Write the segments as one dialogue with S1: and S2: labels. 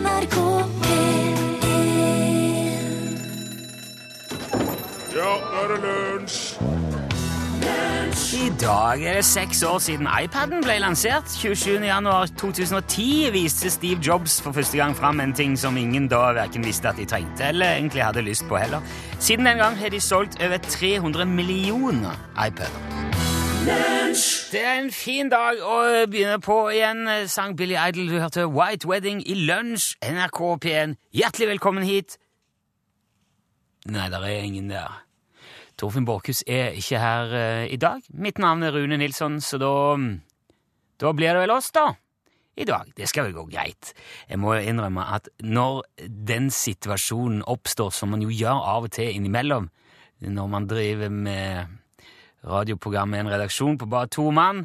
S1: NRK P1
S2: Ja, nå er det lunsj!
S3: I dag er det seks år siden iPaden ble lansert. 27.1.2010 viste Steve Jobs for første gang fram en ting som ingen da verken visste at de trengte, eller egentlig hadde lyst på heller. Siden den gang har de solgt over 300 millioner iPader. Det er en fin dag å begynne på igjen. Sang Billy Idol, du hørte White Wedding i lunsj, NRK P1. Hjertelig velkommen hit. Nei, der er ingen der. Torfinn Borchhus er ikke her uh, i dag. Mitt navn er Rune Nilsson, så da Da blir det vel oss, da. I dag. Det skal vel gå greit. Jeg må innrømme at når den situasjonen oppstår, som man jo gjør av og til innimellom, når man driver med radioprogram med en redaksjon på bare to mann,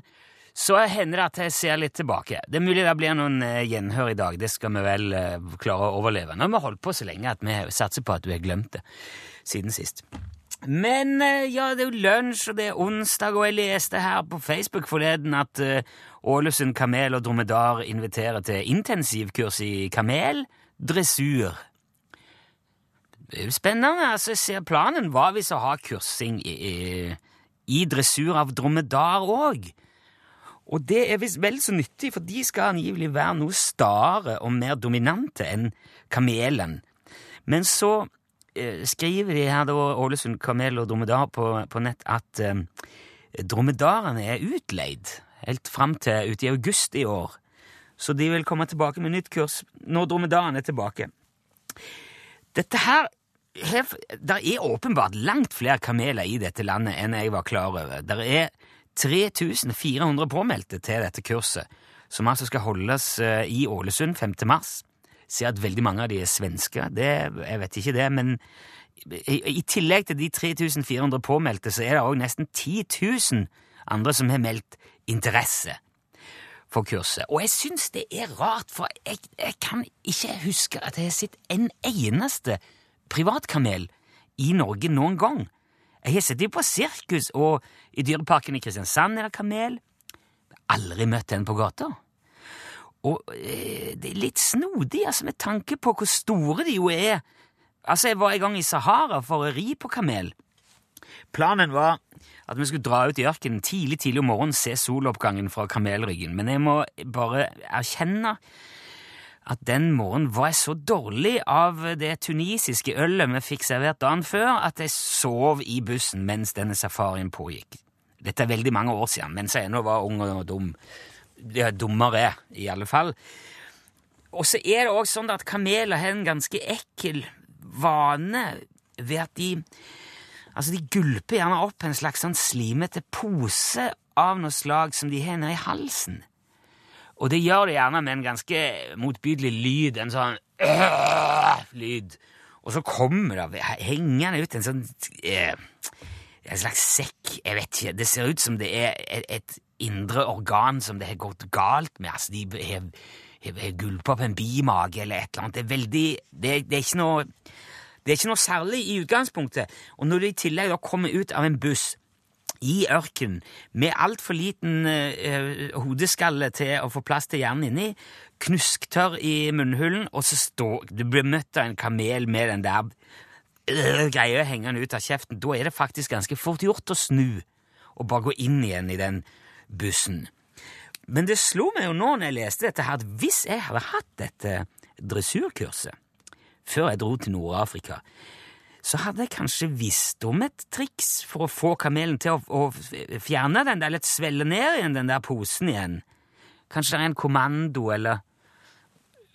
S3: så hender det at jeg ser litt tilbake. Det er mulig det blir noen eh, gjenhør i dag, det skal vi vel eh, klare å overleve. Nå har vi holdt på så lenge at vi satser på at du har glemt det siden sist. Men eh, ja, det er jo lunsj, og det er onsdag, og jeg leste her på Facebook forleden at Ålesund Kamel og Dromedar inviterer til intensivkurs i kameldressur. Det er jo spennende. altså jeg ser Planen var visst å ha kursing i, i, i dressur av dromedar òg. Og det er visst vel så nyttig, for de skal angivelig være noe stare og mer dominante enn kamelen. Men så eh, skriver de her, da, Ålesund Kamel og Dromedar, på, på nett at eh, dromedarene er utleid helt fram til ut i august i år. Så de vil komme tilbake med nytt kurs når dromedaren er tilbake. Dette her Det er åpenbart langt flere kameler i dette landet enn jeg var klar over. Det er 3400 påmeldte til dette kurset, som altså skal holdes eh, i Ålesund 5. mars. Jeg Ser at veldig mange av de er svenske. Det, jeg vet ikke det, men i, i tillegg til de 3400 påmeldte, så er det òg nesten 10 000 andre som har meldt interesse for kurset. Og jeg syns det er rart, for jeg, jeg kan ikke huske at jeg har sett en eneste privatkamel i Norge noen gang. Jeg har sett dem på sirkus, og i Dyreparken i Kristiansand er det kamel. Aldri møtt en på gata. Og eh, det er litt snodig, altså, med tanke på hvor store de jo er. Altså, jeg var en gang i Sahara for å ri på kamel. Planen var at vi skulle dra ut i ørkenen tidlig tidlig om morgenen, se soloppgangen fra kamelryggen, men jeg må bare erkjenne at den morgenen var jeg så dårlig av det tunisiske ølet vi fikk servert dagen før, at jeg sov i bussen mens denne safarien pågikk. Dette er veldig mange år siden, mens jeg ennå var ung og dum. Ja, dummere, i alle fall. Og så er det òg sånn at kameler har en ganske ekkel vane ved at de Altså, de gulper gjerne opp en slags sånn slimete pose av noe slag som de har nedi halsen. Og det gjør de gjerne med en ganske motbydelig lyd, en sånn øh, lyd. Og så kommer det hengende ut en sånn eh, En slags sekk, jeg vet ikke. Det ser ut som det er et, et indre organ som det har gått galt med. Altså, de har, har, har gulpa opp en bimage eller et eller annet. Det er veldig det, det, er ikke noe Det er ikke noe særlig i utgangspunktet. Og når de i tillegg da kommer ut av en buss i ørkenen med altfor liten uh, hodeskalle til å få plass til hjernen inni, knusktørr i munnhulen, og så står Du blir møtt av en kamel med den der uh, greia hengende ut av kjeften. Da er det faktisk ganske fort gjort å snu og bare gå inn igjen i den bussen. Men det slo meg jo nå når jeg leste dette, her, at hvis jeg hadde hatt dette dressurkurset før jeg dro til Nord-Afrika, så hadde jeg kanskje visst om et triks for å få kamelen til å, å fjerne den der, eller svelle ned igjen den der posen igjen. Kanskje det er en kommando, eller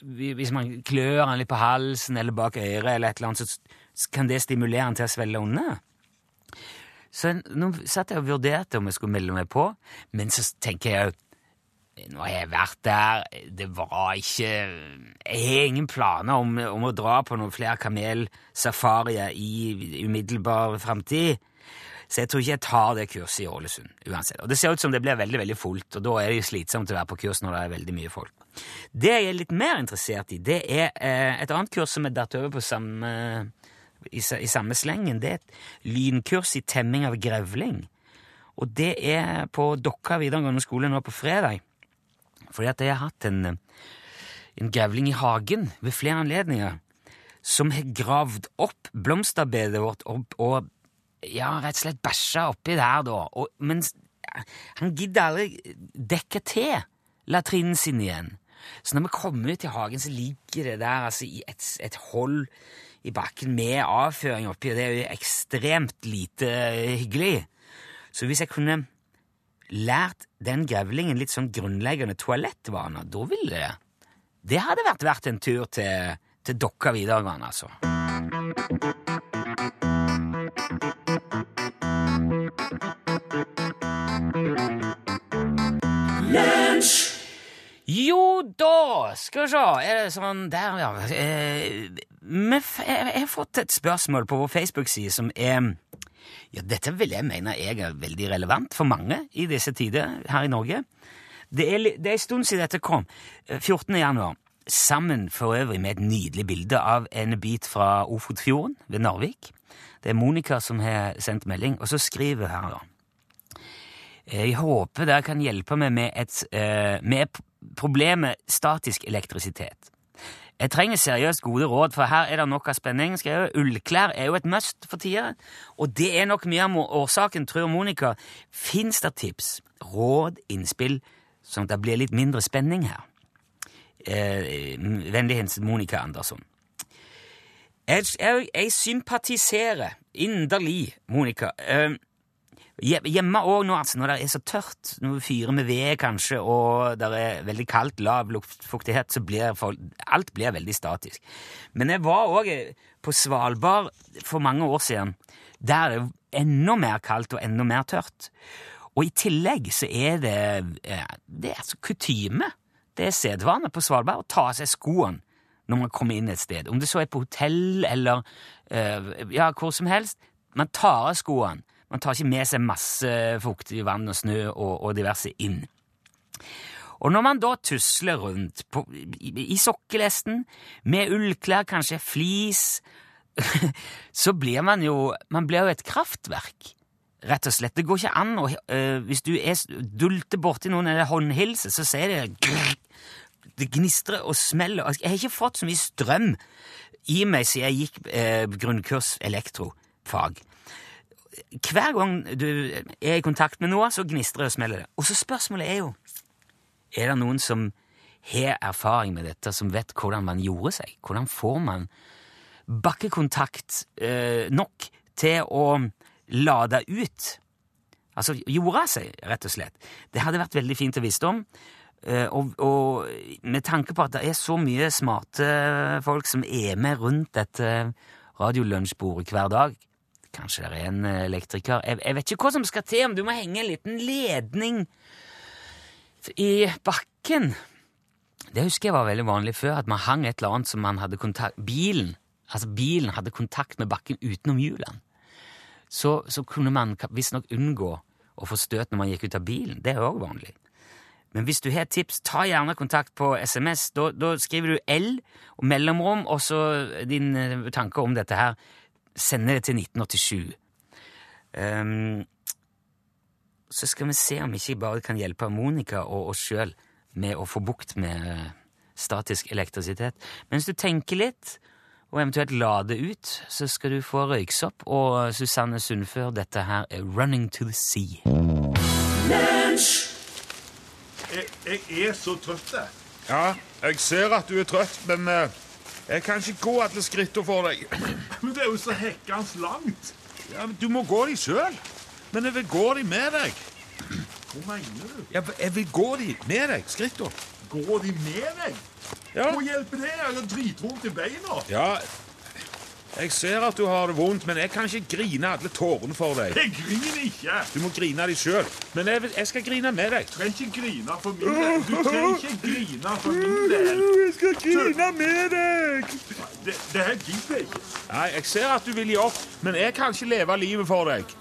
S3: hvis man klør han litt på halsen eller bak øret, eller et eller annet, så kan det stimulere han til å svelle unna. Så nå satt jeg og vurderte om jeg skulle melde meg på, men så tenker jeg jo nå har jeg vært der, det var ikke Jeg har ingen planer om, om å dra på noen flere kamelsafarier i umiddelbar framtid. Så jeg tror ikke jeg tar det kurset i Ålesund uansett. Og det ser ut som det blir veldig veldig fullt, og da er det jo slitsomt å være på kurs når det er veldig mye folk. Det jeg er litt mer interessert i, det er eh, et annet kurs som er datt over på samme, i, i samme slengen. Det er et lynkurs i temming av grevling. Og det er på Dokka videregående skole nå på fredag. Fordi at jeg har hatt en en grevling i hagen ved flere anledninger som har gravd opp blomsterbedet vårt opp, og ja, rett og slett bæsja oppi der, da. Og, men han gidder aldri dekke til latrinen sin igjen. Så når vi kommer ut i hagen, så ligger det der altså, i et, et hold i bakken med avføring oppi, og det er jo ekstremt lite hyggelig. Så hvis jeg kunne lært den grevlingen litt sånn grunnleggende toalettvaner, da ville det Det hadde vært verdt en tur til, til Dokka videregående, altså. Jo da, skal vi se Er det sånn Der, ja. Eh, jeg har fått et spørsmål på vår Facebook-side som er ja, Dette vil jeg mene jeg er veldig relevant for mange i disse tider her i Norge. Det er, det er en stund siden dette kom. 14. Eh, januar. Sammen for øvrig med et nydelig bilde av en bit fra Ofotfjorden ved Narvik. Det er Monica som har sendt melding, og så skriver hun her, da. Jeg håper dere kan hjelpe meg med, et, med problemet statisk elektrisitet. Jeg trenger seriøst gode råd, for her er det nok av spenning. Skrevet. Ullklær er jo et must for tida, og det er nok mye av årsaken, tror Monica. Fins det tips, råd, innspill, sånn at det blir litt mindre spenning her? Eh, Vennlig hilsen Monica Andersson. Jeg, jeg, jeg sympatiserer inderlig, Monica. Eh, Hjemme òg nå, altså, når det er så tørt, når vi fyrer med ved kanskje, og det er veldig kaldt, lav luftfuktighet, så blir folk, alt blir veldig statisk. Men jeg var òg på Svalbard for mange år siden. Der er det enda mer kaldt og enda mer tørt. Og i tillegg så er det det er kutyme. Det er sedvane på Svalbard å ta av seg skoene når man kommer inn et sted. Om det så er på hotell eller uh, ja, hvor som helst. Man tar av skoene. Man tar ikke med seg masse fuktig vann og snø og, og diverse inn. Og når man da tusler rundt på, i, i sokkelesten med ullklær, kanskje flis, så blir man jo Man blir jo et kraftverk, rett og slett. Det går ikke an å uh, Hvis du er, dulter borti noen eller håndhilser, så sier det grrr, Det gnistrer og smeller. Jeg har ikke fått så mye strøm i meg siden jeg gikk uh, grunnkurs elektrofag hver gang du er i kontakt med noe, så gnistrer og smeller det. Og så spørsmålet er jo Er det noen som har erfaring med dette, som vet hvordan man gjorde seg? Hvordan får man bakkekontakt eh, nok til å lade ut? Altså gjorde seg, rett og slett. Det hadde vært veldig fint å vite om. Uh, og, og, med tanke på at det er så mye smarte folk som er med rundt dette radiolunsjbordet hver dag, Kanskje det er en eh, elektriker. Jeg, jeg, vet ikke hva som skal til, om du må henge en liten ledning i bakken. Det husker jeg var veldig vanlig før, at man hang et eller annet som man hadde kontakt Bilen altså bilen hadde kontakt med bakken utenom hjulene. Så, så kunne man visstnok unngå å få støt når man gikk ut av bilen. Det er òg vanlig. Men hvis du har tips, ta gjerne kontakt på SMS. Da, da skriver du L og mellomrom og så din eh, tanke om dette her sender det til 1987. Um, ehm, så skal vi se om vi ikke bare kan hjelpe Monica og oss sjøl med å få bukt med eh, statisk elektrisitet. Mens du tenker litt, og eventuelt lader ut, så skal du få røyksopp og Susanne Sundfør. Dette her er Running to the Sea.
S1: Jeg, jeg er så trøtt. jeg.
S2: Ja, jeg ser at du er trøtt, men uh jeg kan ikke gå alle skrittene for deg.
S1: Men det er jo så hekkans langt.
S2: Ja, men Du må gå de sjøl. Men jeg vil gå de med deg.
S1: Hva mener du?
S2: Ja, jeg vil gå de med deg, skrittene.
S1: Gå de med deg?
S2: Ja.
S1: Hva hjelper det? Jeg har dritvondt i beina.
S2: Ja, jeg ser at du har det vondt, men jeg kan ikke grine alle tårene for deg.
S1: Jeg griner ikke!
S2: Du må grine de sjøl. Men jeg, jeg, skal grine med deg.
S1: Du trenger ikke grine for min del. Du trenger ikke grine for min del.
S2: Jeg skal grine med deg.
S1: Det, det her gidder jeg ikke.
S2: Nei, Jeg ser at du vil gi opp, men jeg kan ikke leve livet for deg.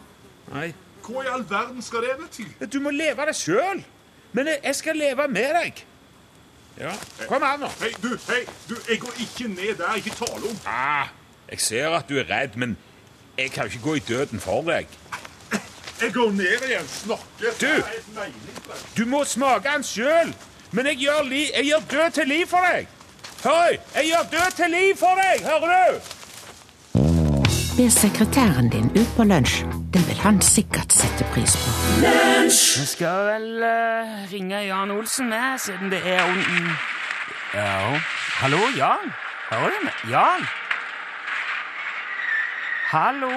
S2: Nei.
S1: Hva i all verden skal det bety?
S2: Du må leve det sjøl. Men jeg, jeg skal leve med deg. Ja, Kom her, nå.
S1: Hei, du, hei, du, jeg går ikke ned der. Ikke tale om.
S2: Ah. Jeg ser at du er redd, men jeg kan ikke gå i døden for deg.
S1: Jeg går ned igjen. Snakker.
S2: Du! Du må smake den sjøl! Men jeg gjør, li jeg gjør død til liv for deg! Høy! Jeg gjør død til liv for deg, hører du?
S4: Be sekretæren din ut på lunsj. Det vil han sikkert sette pris på. Lunsj!
S3: Vi skal vel uh, ringe Jan Olsen med, siden det er onden. Ja Hallo, Jan? Hører du meg? Jan? Hallo,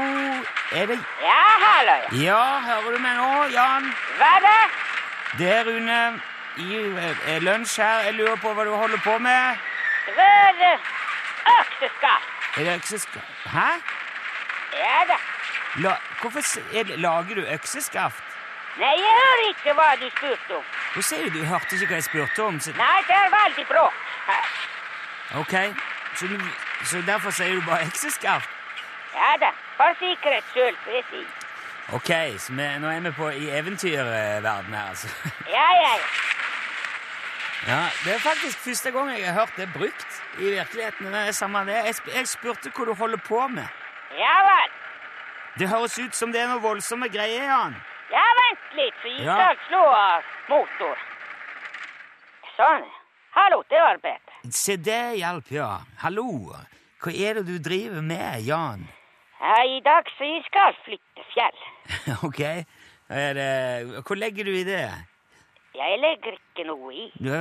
S3: er det
S5: Ja, hallo. ja.
S3: Ja, hører du meg nå, Jan?
S5: Hva da?
S3: Det er Rune i eh, lunsj her. Jeg lurer på hva du holder på med.
S5: Det er eh, økseskaft.
S3: Er det økseskaft? Hæ?
S5: Ja da.
S3: La, hvorfor s- er det, lager du økseskaft?
S5: Nei, jeg hører ikke hva du spurte om.
S3: Hvor sier du? Du hørte ikke hva jeg spurte om? Så,
S5: Nei, det er veldig bråk her.
S3: ok, så, du, så derfor sier du bare økseskaft?
S5: Ja da, for sikkerhets skyld, vil jeg si.
S3: Ok, så vi, nå er vi på i eventyrverden her, altså.
S5: Ja, ja, ja.
S3: Ja, Det er faktisk første gang jeg har hørt det brukt i virkeligheten. Det er samme det. Jeg, jeg spurte hva du holder på med.
S5: Ja vel.
S3: Det høres ut som det er noe voldsomme greier, Jan.
S5: Ja, vent litt, så jeg
S3: Ja.
S5: slå av motor. Sånn. Hallo, det var bedre.
S3: Se, det hjalp, ja. Hallo. Hva er det du driver med, Jan?
S5: I dag så jeg skal flytte fjell.
S3: ok. Er hvor legger du i det?
S5: Jeg legger ikke noe i.
S3: Du,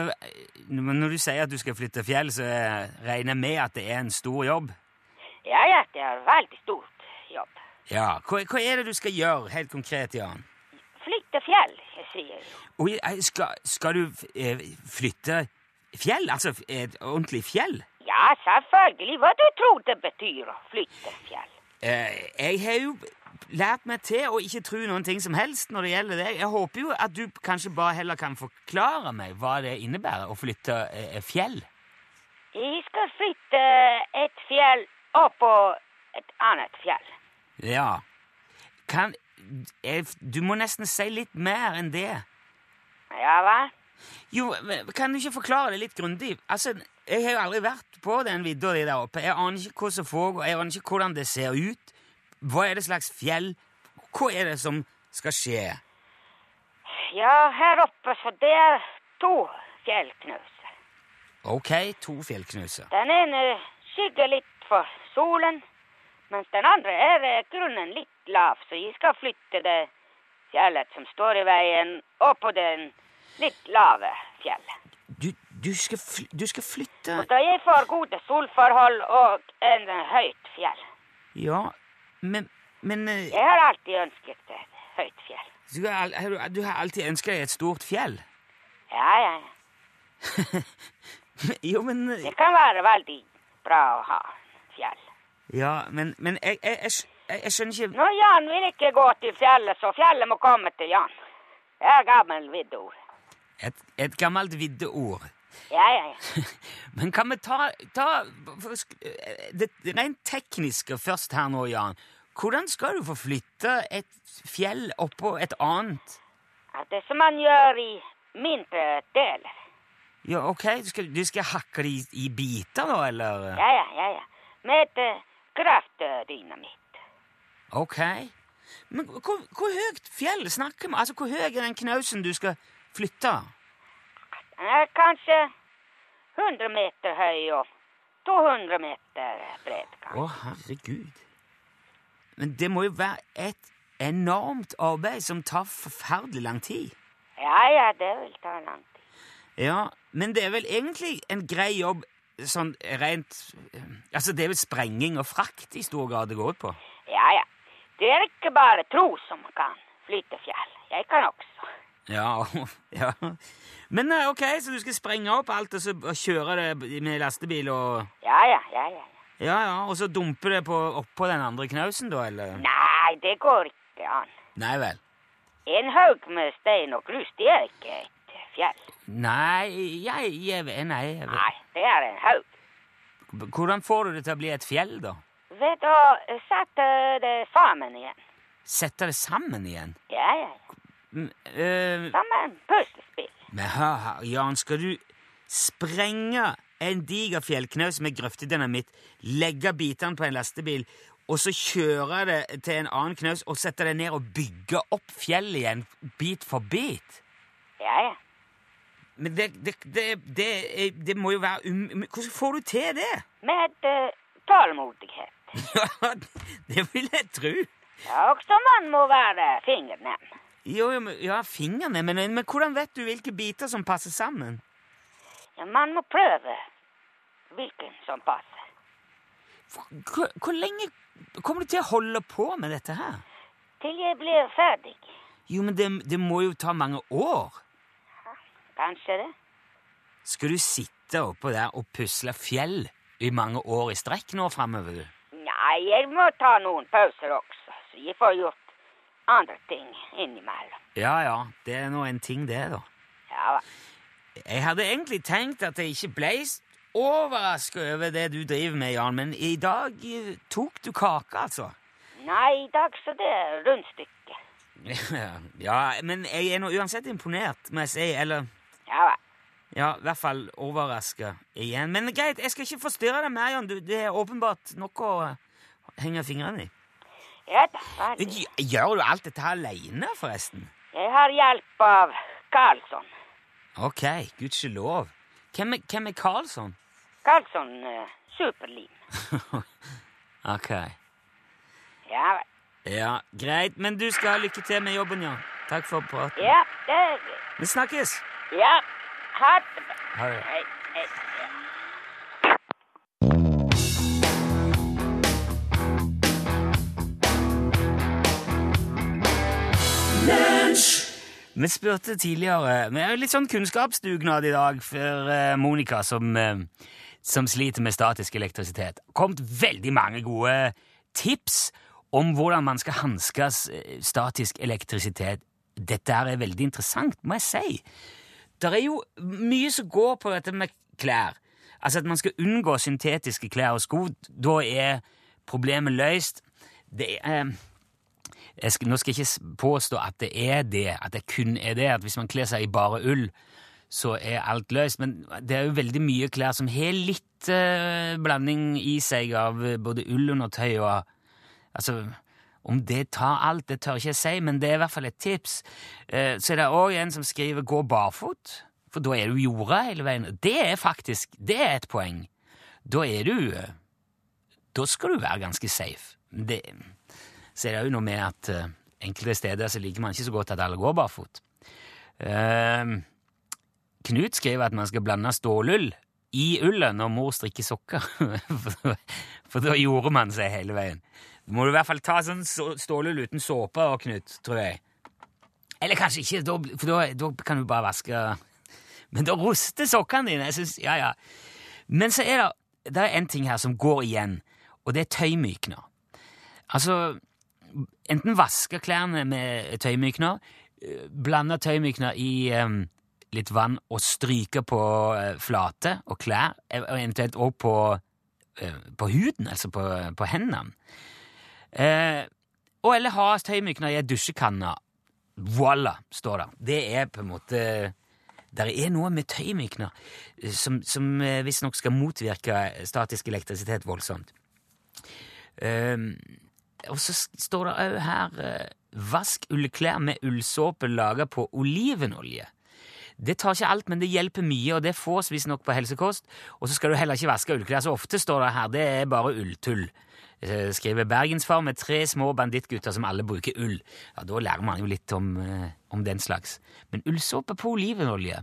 S3: men når du sier at du skal flytte fjell, så regner jeg med at det er en stor jobb?
S5: Ja, ja, det er en veldig stort jobb.
S3: Ja. Hva, hva er det du skal gjøre, helt konkret, Jan?
S5: Flytte fjell, jeg sier.
S3: jeg. skal, skal du eh, flytte fjell? Altså et ordentlig fjell?
S5: Ja, selvfølgelig. Hva du tror det betyr å flytte fjell?
S3: Eh, jeg har jo lært meg til å ikke tro noen ting som helst når det gjelder det. Jeg håper jo at du kanskje bare heller kan forklare meg hva det innebærer å flytte eh, fjell.
S5: Jeg skal flytte et fjell oppå et annet fjell.
S3: Ja. Kan jeg, Du må nesten si litt mer enn det.
S5: Ja hva?
S3: Jo, Kan du ikke forklare det litt grundig? Altså, Jeg har jo aldri vært på den vidda di der oppe. Jeg aner ikke hva som foregår, jeg aner ikke hvordan det ser ut. Hva er det slags fjell? Hva er det som skal skje?
S5: Ja, her oppe så det er to fjellknuser.
S3: Ok, to fjellknuser.
S5: Den ene skygger litt for solen, mens den andre er grunnen litt lav, så jeg skal flytte det fjellet som står i veien, opp på den litt lave fjellet.
S3: Du, skal, du skal flytte
S5: Og da jeg får gode solforhold og en høyt fjell.
S3: Ja, men, men eh,
S5: Jeg har alltid ønsket et høyt fjell.
S3: du, har, du, har alltid ønska deg et stort fjell?
S5: Ja, ja, ja.
S3: Jo, men eh,
S5: Det kan være veldig bra å ha fjell.
S3: Ja, men, men jeg, jeg, jeg, jeg, skjønner ikke
S5: Nå, Jan vil ikke gå til fjellet, så fjellet må komme til Jan. Det er gammelt viddeord.
S3: Et, et gammelt viddeord.
S5: Ja, ja, ja.
S3: Men kan vi ta, ta eh, det rent tekniske først her nå, Jan? Hvordan skal du få flytte et fjell oppå et annet?
S5: Ja, Det som man gjør i mindre deler.
S3: Ja, ok, du skal, du skal hakke det i, i biter, da, eller?
S5: Ja, ja, ja, ja. Med uh, kraftdynamitt.
S3: Ok. Men hvor, hvor høyt fjell snakker vi? Altså, hvor høy er den knausen du skal flytte?
S5: Den er kanskje 100 meter høy og 200 meter bred.
S3: Å,
S5: oh,
S3: herregud. Men det må jo være et enormt arbeid som tar forferdelig lang tid.
S5: Ja, ja, det vil ta lang tid.
S3: Ja, men det er vel egentlig en grei jobb sånn rent eh, Altså, det er vel sprenging og frakt i stor grad det går ut på?
S5: Ja, ja. Det er ikke bare tro som kan flytte fjell. Jeg kan også.
S3: Ja, ja. Men eh, ok, så du skal sprenge opp alt og så kjøre det med lastebil og
S5: Ja, ja, ja, ja.
S3: Ja, ja, og så dumpe det på, oppå den andre knausen, da, eller?
S5: Nei, det går ikke an.
S3: Nei vel.
S5: En haug med stein og grus, det er ikke et fjell.
S3: Nei, jeg, jeg Nei. Jeg,
S5: Nei, det er en haug.
S3: Hvordan får du det til å bli et fjell, da?
S5: Ved å sette det sammen igjen.
S3: Sette det sammen igjen?
S5: Ja, ja, ja.
S3: Mm, eh,
S5: Som en puslespill.
S3: Her, Jan, skal du sprenge en diger fjellknaus med grøftedynamitt, legge bitene på en lastebil, og så kjøre det til en annen knaus og sette det ned og bygge opp fjellet igjen bit for bit?
S5: Ja, ja.
S3: men det, det, det, det, det må jo være um... Hvordan får du til det?
S5: Med uh, tålmodighet.
S3: Ja, det vil jeg tro.
S5: Ja, også man må være fingernem.
S3: Jo, jo, ja, fingrene, men, men hvordan vet du hvilke biter som passer sammen?
S5: Ja, man må prøve hvilken som passer.
S3: Hvor, hvor lenge kommer du til å holde på med dette her?
S5: Til jeg blir ferdig.
S3: Jo, men det, det må jo ta mange år.
S5: Kanskje det?
S3: Skal du sitte oppå der og pusle fjell i mange år i strekk nå framover?
S5: Nei, jeg må ta noen pauser også, så jeg får gjort andre ting innimellom.
S3: Ja ja, det er nå en ting, det, da.
S5: Ja, hva?
S3: Jeg hadde egentlig tenkt at jeg ikke ble overraska over det du driver med, Jan, men i dag eh, tok du kake, altså.
S5: Nei, i dag så det er rundstykke.
S3: ja, men jeg er nå uansett imponert, må jeg si. Eller
S5: Ja, hva?
S3: ja, i hvert fall overraska igjen. Men greit, jeg skal ikke forstyrre deg mer, Jan. Du, det er åpenbart noe å henge fingrene i.
S5: Ja da.
S3: Gjør du alt dette aleine, forresten?
S5: Jeg har hjelp av Karlsson.
S3: Ok, gudskjelov. Hvem, er- hvem er Karlsson?
S5: Karlsson uh, superlim.
S3: Ok.
S5: Ja, vel.
S3: Ja, greit, men du skal ha lykke til med jobben, ja. Takk for praten.
S5: ja, det.
S3: Vi snakkes.
S5: Ja, ha det bra.
S3: Ha det.
S5: Hei, hei. Ja.
S3: Vi spurte tidligere Vi jo litt sånn kunnskapsdugnad i dag for eh, Monica, som, eh, som sliter med statisk elektrisitet. Kommet veldig mange gode tips om hvordan man skal hanskes eh, statisk elektrisitet. Dette her er veldig interessant, må jeg si. Det er jo mye som går på dette med klær. Altså at man skal unngå syntetiske klær og sko. Da er problemet løst. Det er... eh, skal, nå skal jeg ikke påstå at det er det, at det kun er det, at hvis man kler seg i bare ull, så er alt løst. Men det er jo veldig mye klær som har litt eh, blanding i seg av både ull under tøy og Altså, om det tar alt, det tør ikke jeg si, men det er i hvert fall et tips. Eh, så er det òg en som skriver 'gå barfot', for da er du jorda hele veien. Det er faktisk det er et poeng. Da er du eh, Da skal du være ganske safe. Det, så er det jo noe med at eh, enkelte steder så liker man ikke så godt at alle går barfot. Uh, Knut skriver at man skal blande stålull i ullet når mor strikker sokker. for, da gjorde man seg hele veien. Du må du i hvert fall ta sånn stålull uten såpe, Knut, tror jeg. Eller kanskje ikke, for da, da kan du bare vaske Men da ruster sokkene dine. Jeg synes, ja, ja. Men så er det, det er en ting her som går igjen, og det er tøymykner. Altså, enten vaske klærne med tøymykner, eh, blande tøymykner i um, litt vann og stryke på uh, flate og klær, og eventuelt også på, uh, på huden, altså på, på hendene. Uh, og eller ha tøymykner i ei dusjekanne. Voila, står det. Det er på en måte Det er noe med tøymykner eh, som, som eh, visstnok skal motvirke statisk elektrisitet voldsomt. Ehm, og så står det òg her eh, Vask ullklær med ullsåpe laga på olivenolje. Det tar ikke alt, men det hjelper mye, og det fås visstnok på helsekost. Og så skal du heller ikke vaske ullklær. Så ofte står det her det er bare ulltull. Eh, Skriver Bergensfar med tre små bandittgutter som alle bruker ull. Ja, Da lærer man jo litt om, eh, om den slags. Men ullsåpe på olivenolje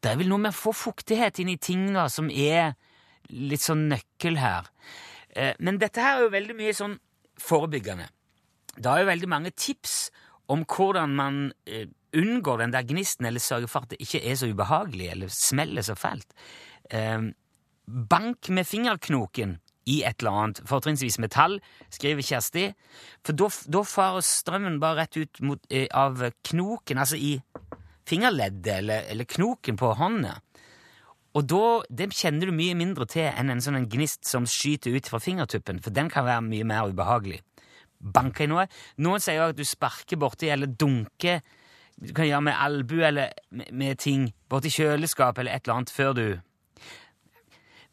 S3: Det er vel noe med å få fuktighet inn i ting da, som er litt sånn nøkkel her. Men dette her er jo veldig mye sånn forebyggende. Det er jo veldig mange tips om hvordan man eh, unngår den der gnisten, eller sørger for at det ikke er så ubehagelig, eller smeller så fælt. Eh, bank med fingerknoken i et eller annet, fortrinnsvis metall, skriver Kjersti, for da farer strømmen bare rett ut mot, eh, av knoken, altså i fingerleddet, eller, eller knoken på hånda. Og da, det kjenner du mye mindre til enn en sånn gnist som skyter ut fra fingertuppen, for den kan være mye mer ubehagelig. Banke i noe. Noen sier jo at du sparker borti eller dunker Du kan gjøre med albu eller med, ting borti kjøleskap eller et eller annet før du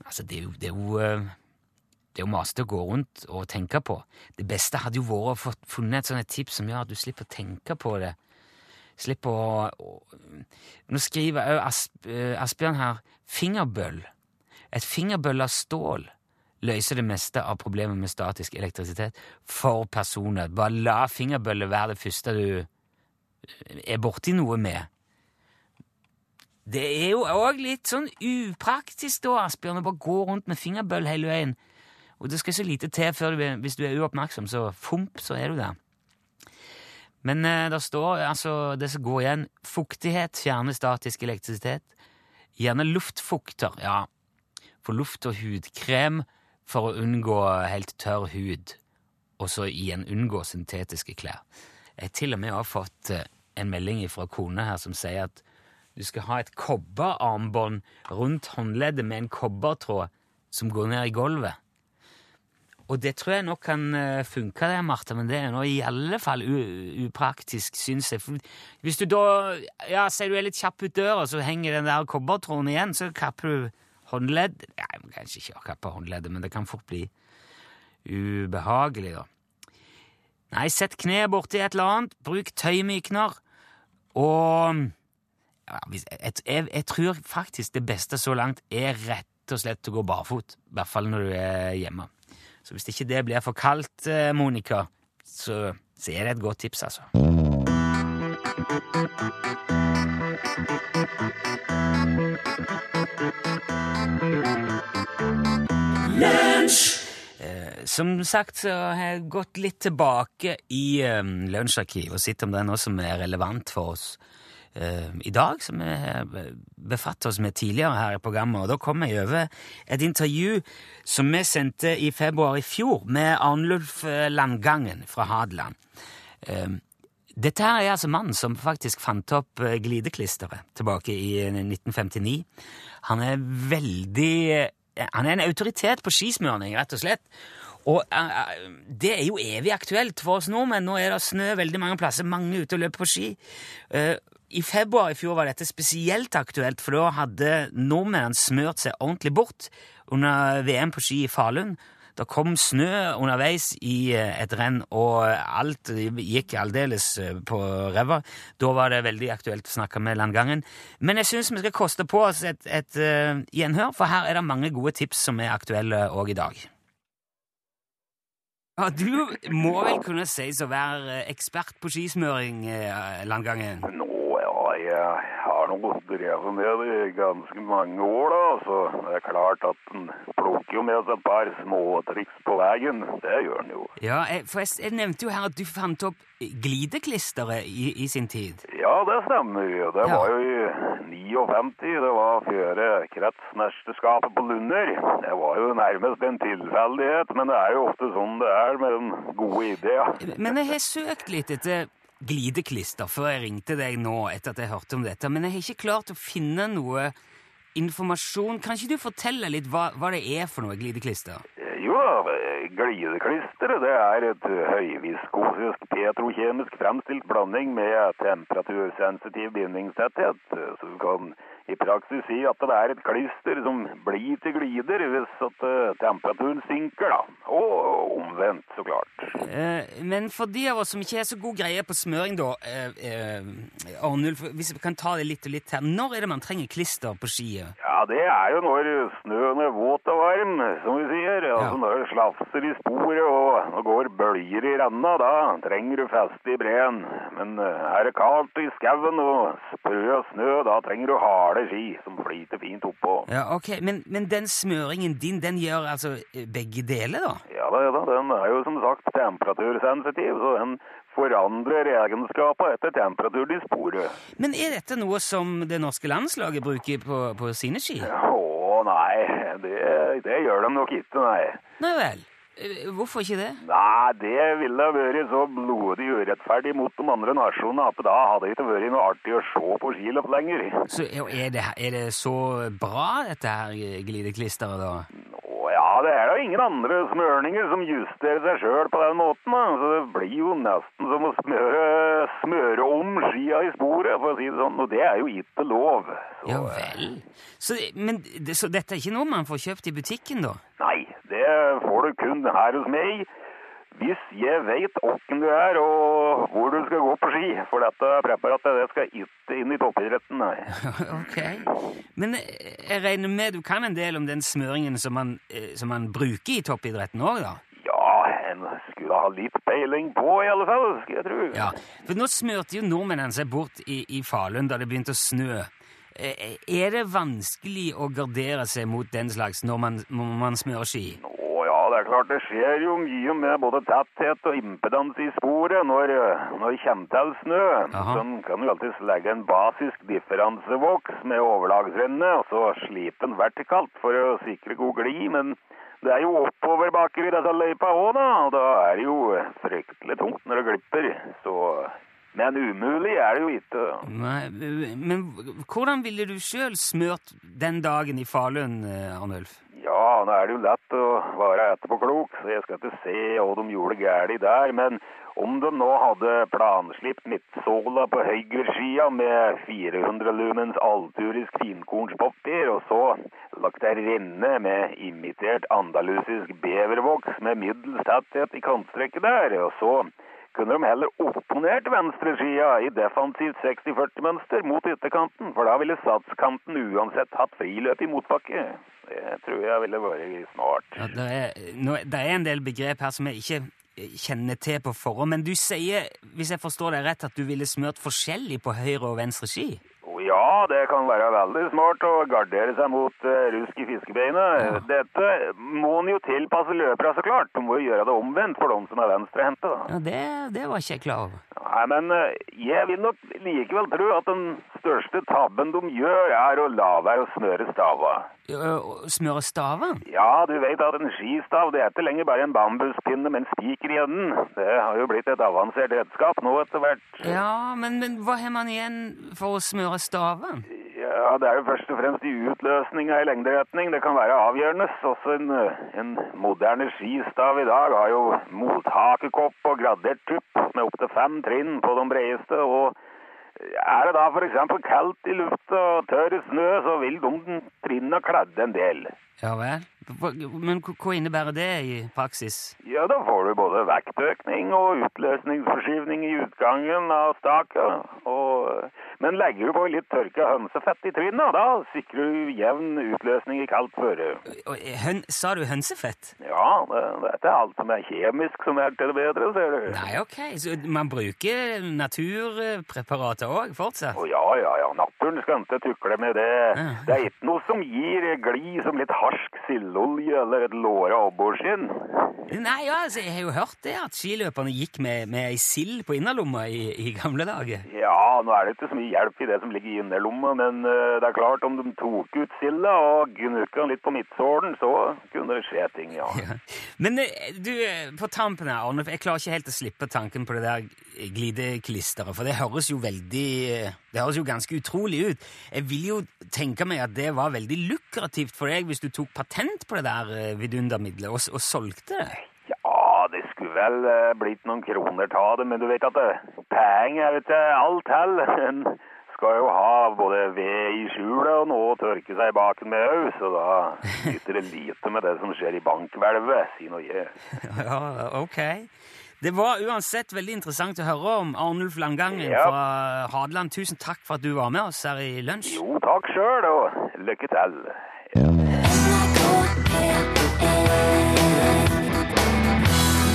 S3: Altså, det er jo, det er jo eh, det er jo masete å gå rundt og tenke på. Det beste hadde jo vært å få funnet et sånt tips som gjør at du slipper å tenke på det Slipper å, å Nå skriver òg eh, Asbjørn her fingerbøll. Et fingerbøll av stål løser det meste av problemet med statisk elektrisitet for personer. Bare la fingerbøllet være det første du er borti noe med. Det er jo òg litt sånn upraktisk, da, Asbjørn, å bare gå rundt med fingerbøll hele veien. Og det skal så lite til før du, hvis du er uoppmerksom, så fomp, så er du der. Men eh, det står altså det som går igjen fuktighet, fjerne statisk elektrisitet. Gjerne luftfukter, ja. For luft og hudkrem for å unngå helt tørr hud. Og så igjen unngå syntetiske klær. Jeg til og med har fått eh, en melding fra kone her som sier at du skal ha et kobberarmbånd rundt håndleddet med en kobbertråd som går ned i gulvet. Og det tror jeg nok kan eh, funke, det, Martha, men det er nå i alle fall upraktisk, syns jeg. For hvis du da ja, sier du er litt kjapp ut døra, så henger den der kobbertråden igjen, så kapper du håndledd Nei, man kanskje ikke kappe håndleddet, men det kan fort bli ubehagelig, da. Nei, sett kneet borti et eller annet, bruk tøymykner, og ja, jeg, jeg, jeg tror faktisk det beste så langt er rett og slett å gå barfot. I hvert fall når du er hjemme. Så hvis ikke det blir for kaldt, eh, Monica, så, så er det et godt tips, altså. Eh, Som sagt så har jeg gått litt tilbake i um, lunsjarkivet og sett om det er noe som er relevant for oss eh, i dag, som vi har befattet oss med tidligere her i programmet. Og da kom jeg over et intervju som vi sendte i februar i fjor med Arnulf eh, Landgangen fra Hadeland. Eh, dette her er altså mannen som faktisk fant opp eh, glideklisteret tilbake i eh, 1959. Han er veldig eh, Han er en autoritet på skismørning, rett og slett. Og eh, eh, det er jo evig aktuelt for oss nordmenn. Nå er det snø veldig mange plasser, mange ute og løper på ski. I februar i fjor var dette spesielt aktuelt, for da hadde nordmennene smørt seg ordentlig bort under VM på ski i Falun. Det kom snø underveis i eh, et renn, og alt gikk aldeles eh, på ræva. Da var det veldig aktuelt å snakke med landgangen. Men jeg syns vi skal koste på oss et, et eh, gjenhør, for her er det mange gode tips som er aktuelle òg i dag. Ja, Du må vel kunne sies å være ekspert på skismøring, landgangen?
S6: Ja, jeg har nå drevet med det i ganske mange år, da. Så det er klart at en plukker jo med seg et par småtriks på veien. Det gjør en jo.
S3: Ja, for jeg, jeg nevnte jo her at du fant opp glideklisteret i, i sin tid.
S6: Ja, det stemmer. Det
S3: Ja.
S6: var jo i 59. Det var før kretsmesterskapet på Lunder. Det var jo nærmest en tilfeldighet, men det er jo ofte sånn det er med den gode ideen.
S3: Men jeg har søkt litt etter glideklister før jeg ringte deg nå etter at jeg hørte om dette, men jeg har ikke klart å finne noe informasjon. Kan ikke du fortelle litt hva, hva det er for noe glideklister?
S6: Jo da, glideklisteret det er et høyviskosisk petrokjemisk fremstilt blanding med temperatursensitiv bindingstetthet. Så du kan i praksis si at det er et klister som blir til glider hvis at eh, temperaturen synker, da. Og omvendt, så klart.
S3: Eh, men for de av oss som ikke er så god greie på smøring, da, eh, eh, Arnulf, hvis vi kan ta det litt og litt her, når er det man trenger klister på skiet?
S6: Ja, det er jo når snøen er våt og varm, som vi sier. Altså
S3: Ja.
S6: når det slafser i sporet og det går bølger i renna, da trenger du feste i breen. Men eh, er det kaldt i skauen og sprø snø, da trenger du harde ski som flyter fint oppå.
S3: Ja, ok, men, men den smøringen din, den gjør altså eh, begge deler, da?
S6: Ja da, ja da, den er jo som sagt temperatursensitiv, så den forandrer egenskaper etter temperaturen i sporet.
S3: Men er dette noe som det norske landslaget bruker på, på sine ski?
S6: Å nei, det, det gjør de nok ikke, nei.
S3: Nei vel. Eh, Hvorfor ikke det?
S6: Nei, det ville vært så blodig urettferdig mot de andre nasjonene at da hadde det ikke vært noe artig å se på skiløp lenger.
S3: Så er det, er det så bra, dette her glideklisteret, da?
S6: Å ja, det er da ingen andre smørninger som justerer seg sjøl på den måten. Da. Så det blir jo nesten som å smøre, smøre om skia i sporet, for å si det sånn. Og det er jo ikke lov. Så,
S3: Ja vel. Så, men, så dette er ikke noe man får kjøpt i butikken, da?
S6: Nei, det får du kun her hos meg. hvis jeg vet åkken du er og hvor du skal gå på ski. For dette preparatet det skal ikke inn i toppidretten,
S3: ok. Men eh, jeg regner med du kan en del om den smøringen som man, eh, som man bruker i toppidretten òg, da?
S6: Ja, en skulle ha litt peiling på i alle fall, skulle jeg tro.
S3: Ja, for nå smørte jo nordmennene seg bort i, i Falun da det begynte å snø. Eh, Er det vanskelig å gardere seg mot den slags når man, når man smører ski?
S6: Å ja, det er klart det skjer jo mye med både tetthet og impedans i sporet når, når det kommer til snø.
S3: Aha.
S6: Sånn kan du alltid legge en basisk differansevoks med overlagsrenne, og så slipe den vertikalt for å sikre god glid, men det er jo oppoverbakker i disse løypa òg, da, og da er det jo fryktelig tungt når det glipper, så Men umulig er det jo ikke.
S3: Nei, men hvordan ville du sjøl smørt den dagen i Falun, eh, Arnulf?
S6: Ja, nå er det jo lett å være etterpåklok, så jeg skal ikke se hva de gjorde galt der. Men om de nå hadde planslipt midtsåla på høyreskia med 400 lumens alturisk finkornspapir, og så lagt ei renne med imitert andalusisk bevervoks med middels tetthet i kantstrekket der, og så kunne de heller opponert venstresida i defensivt 60-40-mønster mot ytterkanten, for da ville satskanten uansett hatt friløp i motbakke. Det tror jeg ville vært smart.
S3: Ja, det, er, nå, det er en del begrep her som jeg ikke eh, kjenner til på forhånd, men du sier, hvis jeg forstår deg rett, at du ville smørt forskjellig på høyre og venstre ski?
S6: Ja, det kan være veldig smart å gardere seg mot uh, rusk i fiskebeinet. Dette må en jo tilpasse løpere, så klart. Du må jo gjøre det omvendt for de som er venstrehendte.
S3: Ja, det, det var ikke jeg klar over.
S6: Nei, men eh, jeg vil nok likevel tro at den største tabben de gjør, er å la være å snøre stava.
S3: Og Smøre staven?
S6: Ja, du vet at en skistav det er ikke lenger bare en bambuspinne med en spiker i enden. Det har jo blitt et avansert redskap nå etter hvert.
S3: Ja, men, men hva har man igjen for å smøre staven?
S6: Ja, det er jo først og fremst i utløsninga i lengderetning. Det kan være avgjørende. Også en, eh, en moderne skistav i dag har jo mothakekopp og gradert tupp med opptil fem trinn på de bredeste. og er det da f.eks. kaldt i lufta og tørr snø, så vil de trinna kladde en del.
S3: Ja vel. Men hva innebærer det i praksis?
S6: Ja, da får du både vektøkning og utløsningsforskyvning i utgangen av staket. Og, men legger du på litt tørka hønsefett i trinna, da sikrer du jevn utløsning i kaldt føre.
S3: Høn, sa du hønsefett?
S6: Ja, dette det er alt som er kjemisk som er til det bedre, ser du.
S3: Nei, ok, så man bruker naturpreparater òg fortsatt?
S6: Å ja, ja, ja, naturen skal ikke tukle med det. Det er ikke noe som gir glid som litt harsk sildolje eller et låra abborskinn.
S3: Nei, ja, altså, jeg har jo hørt det, at skiløperne gikk med, med ei sild på innerlomma i, i gamle dager.
S6: Ja, nå er det ikke så mye hjelp i det som ligger i innerlomma, men uh, det er klart om de tok ut silda og gnukka den litt på midtsålen, så kunne det skje ting, ja.
S3: Men eh, du, eh, på tampen her, Arnulf, jeg klarer ikke helt å slippe tanken på det der glideklisteret, for det høres jo veldig Det høres jo ganske utrolig ut. Jeg vil jo tenke meg at det var veldig lukrativt for deg hvis du tok patent på det der eh, vidundermiddelet og, og solgte det.
S6: Ja, det skulle vel eh, blitt noen kroner ta det, men du vet at penger er ikke alt heller. En skal jo ha både ved i skjulet og noe å tørke seg i baken med òg, så da nytter det lite med det som skjer i bankhvelvet, si nå jeg.
S3: Ja, ok. Det var uansett veldig interessant å høre om Arnulf Langangen
S6: Ja.
S3: fra Hadeland. Tusen takk for at du var med oss her i lunsj.
S6: Jo, takk sjøl, og lykke til.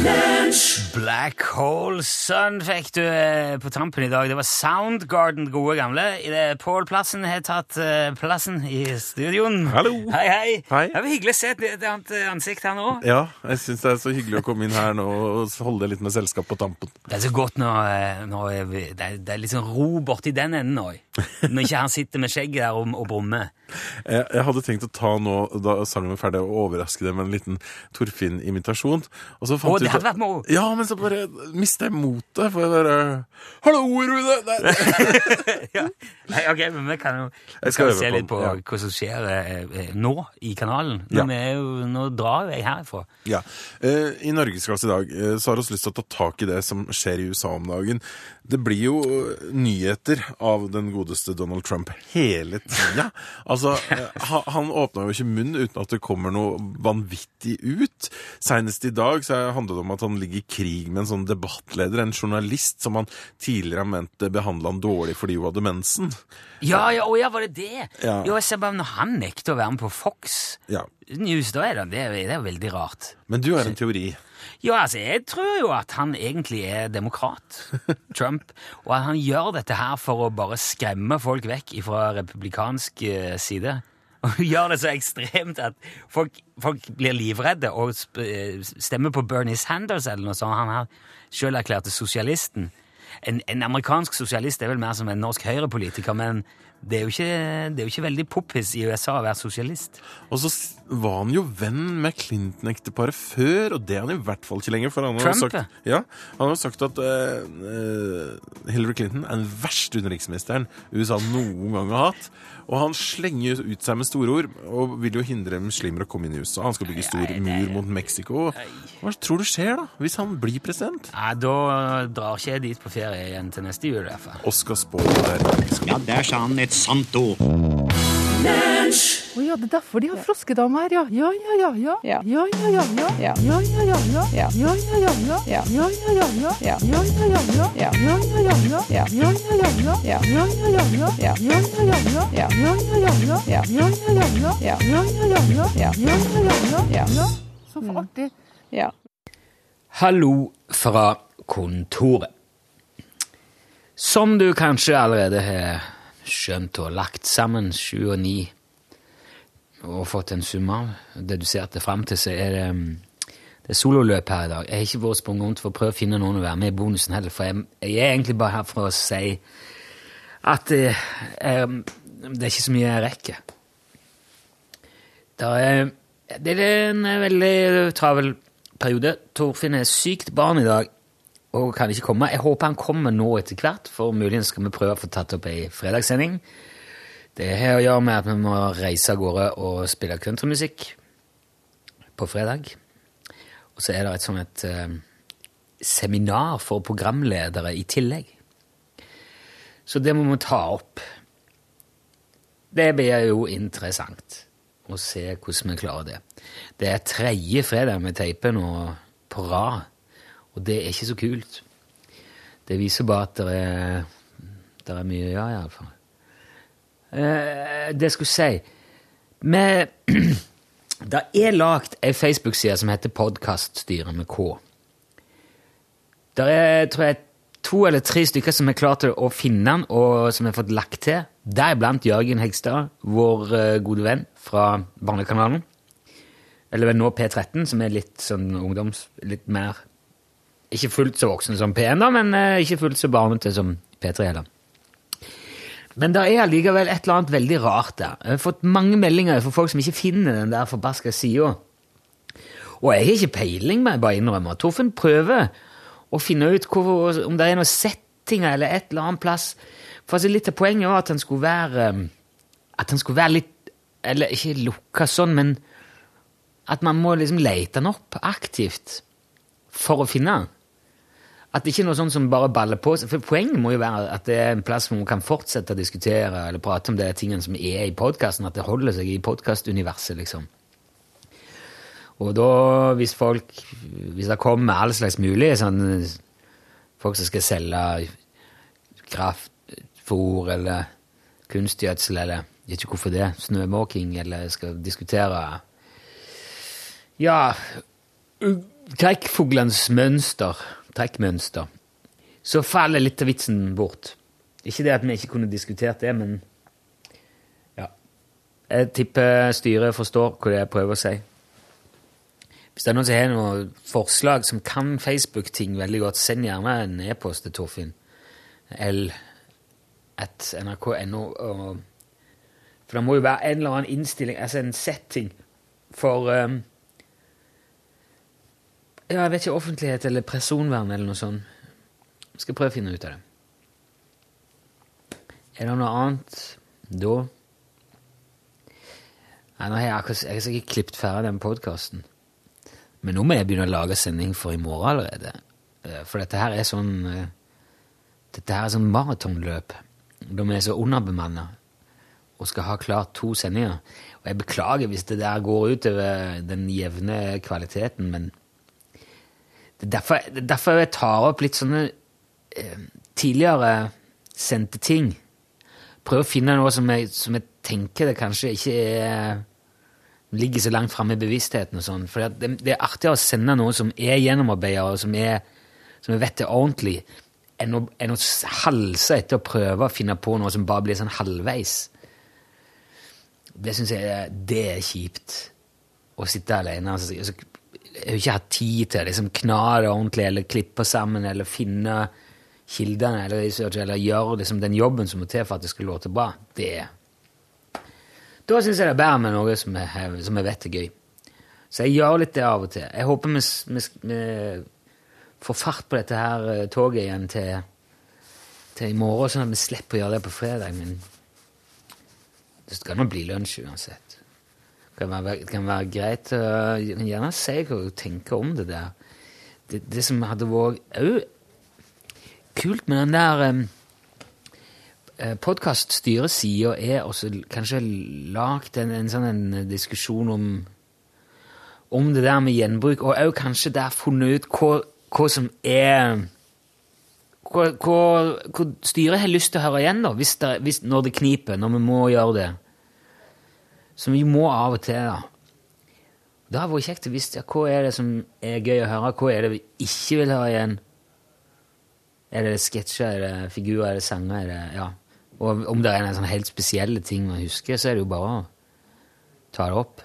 S6: Mensch!
S3: Black Hole Sun fikk du eh, på tampen i dag. Det var Soundgarden, gode gamle. Det Pål Plassen har tatt eh, plassen i studioen.
S7: Hallo.
S3: Hei, hei.
S7: Hei.
S3: Det var hyggelig å se et, et annet eh, ansikt her nå.
S7: Ja, jeg syns det er så hyggelig å komme inn her nå og holde litt med selskap på tampen.
S3: Det er så godt når, eh, når det, er, det er litt sånn ro borti den enden òg. Når ikke han sitter med skjegget der og, og brummer.
S7: Jeg, jeg hadde tenkt å ta nå, da sangen var ferdig, og overraske deg med en liten Torfinn-imitasjon. Og så fant
S3: Å, det hadde vært moro.
S7: Ja, men så bare mister jeg motet. For jeg bare Hallo, Rune! Nei.
S3: ja. Nei, ok, men vi kan jo vi
S7: Jeg skal
S3: kan se litt på
S7: ja.
S3: hva som skjer eh, eh, nå i kanalen.
S7: Ja.
S3: Vi er jo, nå drar jeg herfra.
S7: Ja. Eh, I Norgesklasse i dag eh, så har vi lyst til å ta tak i det som skjer i USA om dagen. Det blir jo eh, nyheter av den godeste Donald Trump hele tida. Altså, eh, han åpna jo ikke munn uten at det kommer noe vanvittig ut. Senest i dag så handlet det om at han ligger i krig med en sånn debattleder, en journalist som han tidligere har ment behandla han dårlig fordi hun hadde mensen.
S3: Ja, ja, å ja, var det det?
S7: Ja.
S3: Jo, jeg ser bare når han nekter å være med på Fox
S7: Ja.
S3: News, da er det, det, er, jo veldig rart.
S7: Men du har en teori.
S3: Ja, altså, jeg tror jo at han egentlig er demokrat, Trump, og at han gjør dette her for å bare skremme folk vekk fra republikansk eh, side. Og gjør det så ekstremt at folk, folk blir livredde og eh, stemmer på Bernie Sanders eller noe sånt. Han her sjøl erklærte sosialisten. En, en amerikansk sosialist er vel mer som en norsk høyrepolitiker, men det er jo ikke, det er jo ikke veldig poppis i USA å være sosialist.
S7: Og så var han jo venn med Clinton-ekteparet før, og det er han i hvert fall ikke lenger. For han har
S3: Trump,
S7: sagt, ja, han har sagt at eh, eh, Hillary Clinton er den verste utenriksministeren USA noen gang har hatt. Og han slenger ut seg med store ord og vil jo hindre muslimer å komme inn i USA. Han skal bygge stor mur mot Mexico. Hva tror du skjer da, hvis han blir president?
S3: Nei, da drar ikke jeg dit på ferie igjen til neste jul, i hvert fall.
S7: Det der.
S8: Ja, der sa han et sant ord.
S9: Å ja, det er derfor de har froskedame her, ja. Ja, ja, ja, ja.
S10: Ja.
S9: Ja, ja, ja, ja.
S10: Ja.
S9: Ja, ja, ja, ja.
S10: Ja.
S9: Ja, ja, ja, ja.
S10: Ja.
S9: Ja, ja, ja, ja.
S10: Ja.
S9: Ja, ja, ja, ja.
S10: Ja.
S9: Ja, ja, ja, ja.
S10: Ja.
S9: Ja, ja, ja, ja.
S10: Ja.
S9: Ja, ja, ja, ja.
S10: Ja.
S9: Ja, ja, ja, ja.
S10: Ja.
S9: Ja, ja, ja, ja.
S10: Ja.
S9: Ja, ja, ja, ja.
S10: Ja.
S9: Ja, ja, ja, ja.
S10: Ja.
S9: Ja, ja, ja, ja.
S10: Ja.
S9: Ja. Så artig.
S10: Ja.
S3: Hallo fra kontoret. Som du kanskje allerede har skjønt og lagt sammen sju og ni og fått en sum av, dedusert det fram til, så er det, mm, det sololøp her i dag. Jeg har ikke vært sprunget rundt for å prøve å finne noen å være med i bonusen heller, for jeg, jeg er egentlig bare her for å si at eh, eh, det er ikke så mye jeg rekker. Er, det er en veldig travel periode. Torfinn er sykt barn i dag og kan ikke komme. Jeg håper han kommer nå etter hvert, for muligens skal vi prøve å få tatt opp ei fredagssending. Det har å gjøre med at vi må reise av gårde og spille countrymusikk på fredag. Og så er det et sånn et eh, seminar for programledere i tillegg. Så det må vi ta opp. Det blir jo interessant å se hvordan vi klarer det. Det er tredje fredag vi teiper nå på rad, og det er ikke så kult. Det viser bare at det er, det er mye å gjøre, iallfall. Eh, det jeg skulle si med, Det er lagd ei Facebook-side som heter Podkaststyret med K. Det er tror jeg, to eller tre stykker som har klart å finne den, og som har fått lagt til. Deriblant Jørgen Hegstad, vår eh, gode venn fra Barnekanalen. Eller nå P13, som er litt sånn ungdoms... Litt mer Ikke fullt så voksen som P1, da, men eh, ikke fullt så barnete som P3 heller. Men det er allikevel et eller annet veldig rart der. Jeg har fått mange meldinger fra folk som ikke finner den der forbaska sida. Og jeg har ikke peiling, må jeg bare innrømme. Torfinn prøver å finne ut hvor, om det er noen settinger eller et eller annet plass. For altså, litt av poenget var at han skulle være At han skulle være litt Eller ikke lukka sånn, men at man må liksom lete den opp aktivt for å finne den. At det ikke er noe sånt som bare baller på seg. For poenget må jo være at det er en plass hvor man kan fortsette å diskutere eller prate om de tingene som er i podkasten, at det holder seg i podkastuniverset, liksom. Og da, hvis folk Hvis det kommer all slags mulig sånn Folk som skal selge kraftfôr eller kunstgjødsel eller jeg vet ikke hvorfor det, snømåking, eller skal diskutere Ja, Krekkfuglenes mønster, trekkmønster, så faller litt av vitsen bort. Ikke det at vi ikke kunne diskutert det, men ja. Jeg tipper styret forstår hva det er jeg prøver å si. Hvis det er noen som har noen forslag som kan Facebook-ting veldig godt, send gjerne en e-post til Torfinn. L at nrk.no. For det må jo være en eller annen innstilling, altså en setting for um, Ja, jeg vet ikke, offentlighet eller personvern eller noe sånt. Jeg skal prøve å finne ut av det. Er det noe annet da? Nei, nå har jeg akkurat jeg har sikkert klippet ferdig den podkasten. Men nå må jeg begynne å lage sending for i morgen allerede. Eh, For dette her er sånn eh, Dette her er sånn maratonløp. da vi er så underbemanna og skal ha klart to sendinger. Og jeg beklager hvis det der går utover den jevne kvaliteten, men derfor, er derfor jeg tar opp litt sånne eh, tidligere sendte ting. Prøver å finne noe som jeg, som jeg tenker det kanskje ikke er ligger så langt framme i bevisstheten. og sånn, For det, det er artigere å sende noe som er gjennomarbeida, og som, er, som jeg vet er ordentlig, enn å, enn å halse etter å prøve å finne på noe som bare blir sånn halvveis. Det syns jeg det er kjipt. Å sitte alene. Altså, altså, jeg har ikke hatt tid til å liksom, kna det ordentlig, eller klippe sammen, eller finne kildene, eller, eller gjøre liksom, den jobben som må til for at det skal låte bra. Det er da syns jeg det er bedre med noe som jeg, som jeg vet er gøy. Så jeg gjør litt det av og til. Jeg håper vi, vi, vi får fart på dette her eh, toget igjen til, til i morgen, sånn at vi slipper å gjøre det på fredag. Men det skal nå bli lunsj uansett. Kan være, kan være greit å gjerne si hva du tenker om det der. Det, det som hadde vært òg kult med den der um, Podkaststyresida er også kanskje lagd en, en sånn en diskusjon om om det der med gjenbruk, og òg kanskje der funnet ut hva, hva som er hva, hva, hva styret har lyst til å høre igjen, da, hvis det, hvis, når det kniper, når vi må gjøre det. Som vi må av og til, da. Det har vært kjekt å vite ja, hva er det som er gøy å høre, hva er det vi ikke vil høre igjen. Er det sketsjer, er det figurer, er det sanger? Er det, ja. Og om det er en sånn helt spesielle ting man husker, så er det jo bare å ta det opp.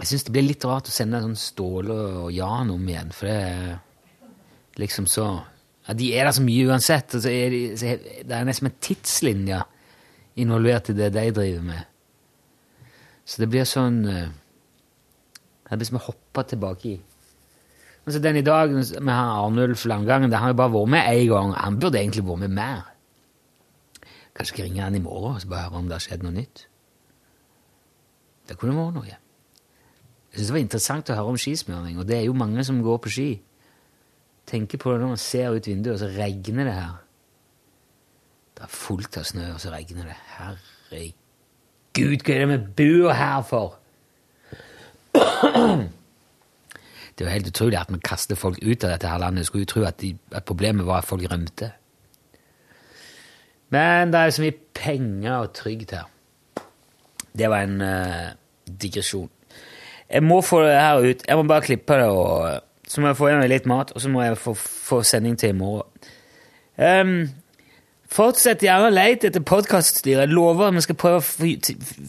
S3: Jeg syns det blir litt rart å sende sånn Ståle og Jan om igjen, for det er liksom så ja, De er der så mye uansett. Og så er de, så er, det er nesten en tidslinje involvert i det de driver med. Så det blir sånn eh, Det blir som å hoppe tilbake i Altså Den i dag med Arnulf Langangen, det har jo bare vært med én gang. Han burde egentlig vært med mer. Kanskje skal jeg ringe han i morgen og bare høre om det har skjedd noe nytt. Det kunne vært noe. Jeg synes det var interessant å høre om skismøring, og det er jo mange som går på ski. Tenker på det når man ser ut vinduet, og så regner det her. Det er fullt av snø, og så regner det. Herregud, hva er det vi bor her for? Det jo helt utrolig at vi kaster folk ut av dette her landet. Jeg skulle jo tro at, de, at problemet var at folk rømte. Men det er så mye penger og trygd her. Det var en uh, digresjon. Jeg må få det her ut. Jeg må bare klippe det, og så må jeg få i meg litt mat, og så må jeg få, få sending til i morgen. Um, fortsett gjerne å lete etter podkaststyret. Jeg lover at vi skal prøve å få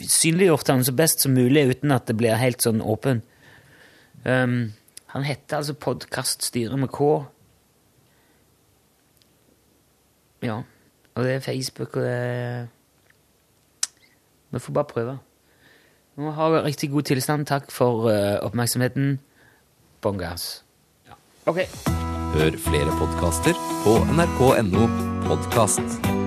S3: synliggjort han så best som mulig uten at det blir helt sånn åpen. Um, han heter altså Podkaststyret med K. Ja. Og det er Facebook, og det er Vi får bare prøve. Nå har vi riktig god tilstand. Takk for uh, oppmerksomheten. Bongas. Ja. Ok.
S10: Hør flere podkaster på nrk.no podkast.